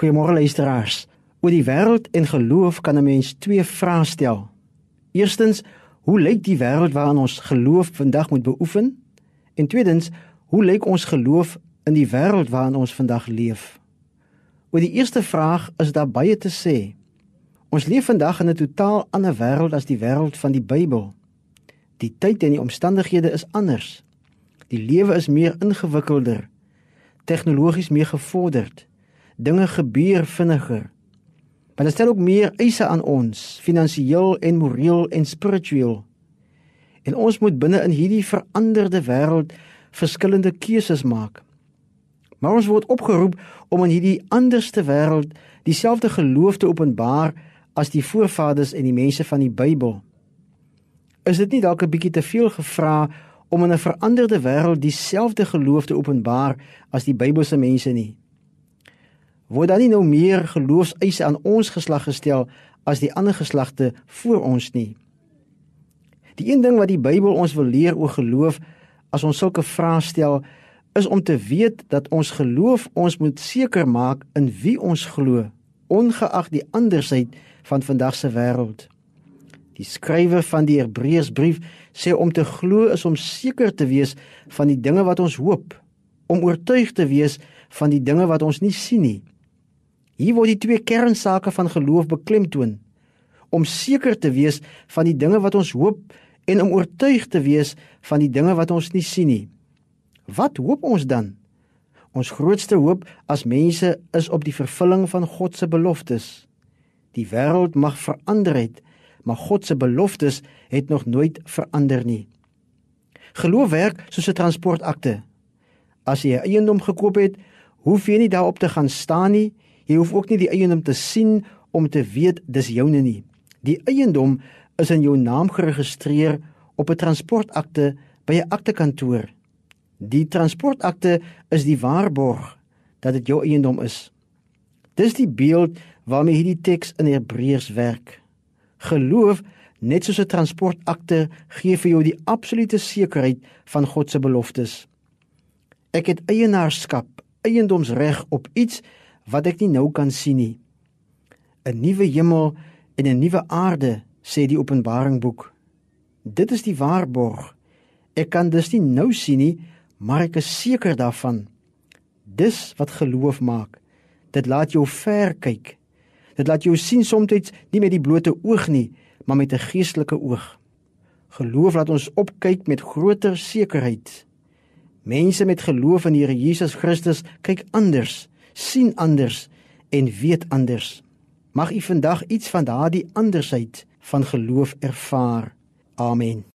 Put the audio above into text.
Goeiemôre luisteraars. Oor die wêreld en geloof kan 'n mens twee vrae stel. Eerstens, hoe lyk die wêreld waarin ons geloof vandag moet beoefen? En tweedens, hoe lyk ons geloof in die wêreld waarin ons vandag leef? Oor die eerste vraag is daar baie te sê. Ons leef vandag in 'n totaal ander wêreld as die wêreld van die Bybel. Die tyd en die omstandighede is anders. Die lewe is meer ingewikkelder, tegnologies meer gevorderd dinge gebeur vinniger. Maar dit stel ook meer eise aan ons, finansiëel en moreel en spiritueel. En ons moet binne in hierdie veranderde wêreld verskillende keuses maak. Maar ons word opgeroep om in hierdie anderste wêreld dieselfde geloof te openbaar as die voorvaders en die mense van die Bybel. Is dit nie dalk 'n bietjie te veel gevra om in 'n veranderde wêreld dieselfde geloof te openbaar as die Bybelse mense nie? Word dan nie nou meer geloofseise aan ons geslag gestel as die ander geslagte voor ons nie. Die een ding wat die Bybel ons wil leer oor geloof as ons sulke vrae stel, is om te weet dat ons geloof ons moet seker maak in wie ons glo, ongeag die andersheid van vandag se wêreld. Die skrywer van die Hebreërsbrief sê om te glo is om seker te wees van die dinge wat ons hoop, om oortuig te wees van die dinge wat ons nie sien nie. Hier word die twee kernsake van geloof beklemtoon om seker te wees van die dinge wat ons hoop en om oortuig te wees van die dinge wat ons nie sien nie. Wat hoop ons dan? Ons grootste hoop as mense is op die vervulling van God se beloftes. Die wêreld mag verander het, maar God se beloftes het nog nooit verander nie. Geloof werk soos 'n transportakte. As jy 'n eiendom gekoop het, hoef jy nie daarop te gaan staan nie Jy hoef ook nie die eiendom te sien om te weet dis joune nie. Die eiendom is in jou naam geregistreer op 'n transportakte by 'n aktekantoor. Die transportakte is die waarborg dat dit jou eiendom is. Dis die beeld waarmee hierdie teks in Hebreërs werk. Geloof, net soos 'n transportakte, gee vir jou die absolute sekerheid van God se beloftes. Ek het eienaarskap, eiendomsreg op iets wat ek nie nou kan sien nie. 'n Nuwe hemel en 'n nuwe aarde, sê die Openbaring boek. Dit is die waarborg. Ek kan dus nie nou sien nie, maar ek is seker daarvan. Dis wat geloof maak. Dit laat jou ver kyk. Dit laat jou sien soms nie met die blote oog nie, maar met 'n geestelike oog. Geloof laat ons opkyk met groter sekerheid. Mense met geloof in die Here Jesus Christus kyk anders sien anders en weet anders. Mag u vandag iets van daardie andersheid van geloof ervaar. Amen.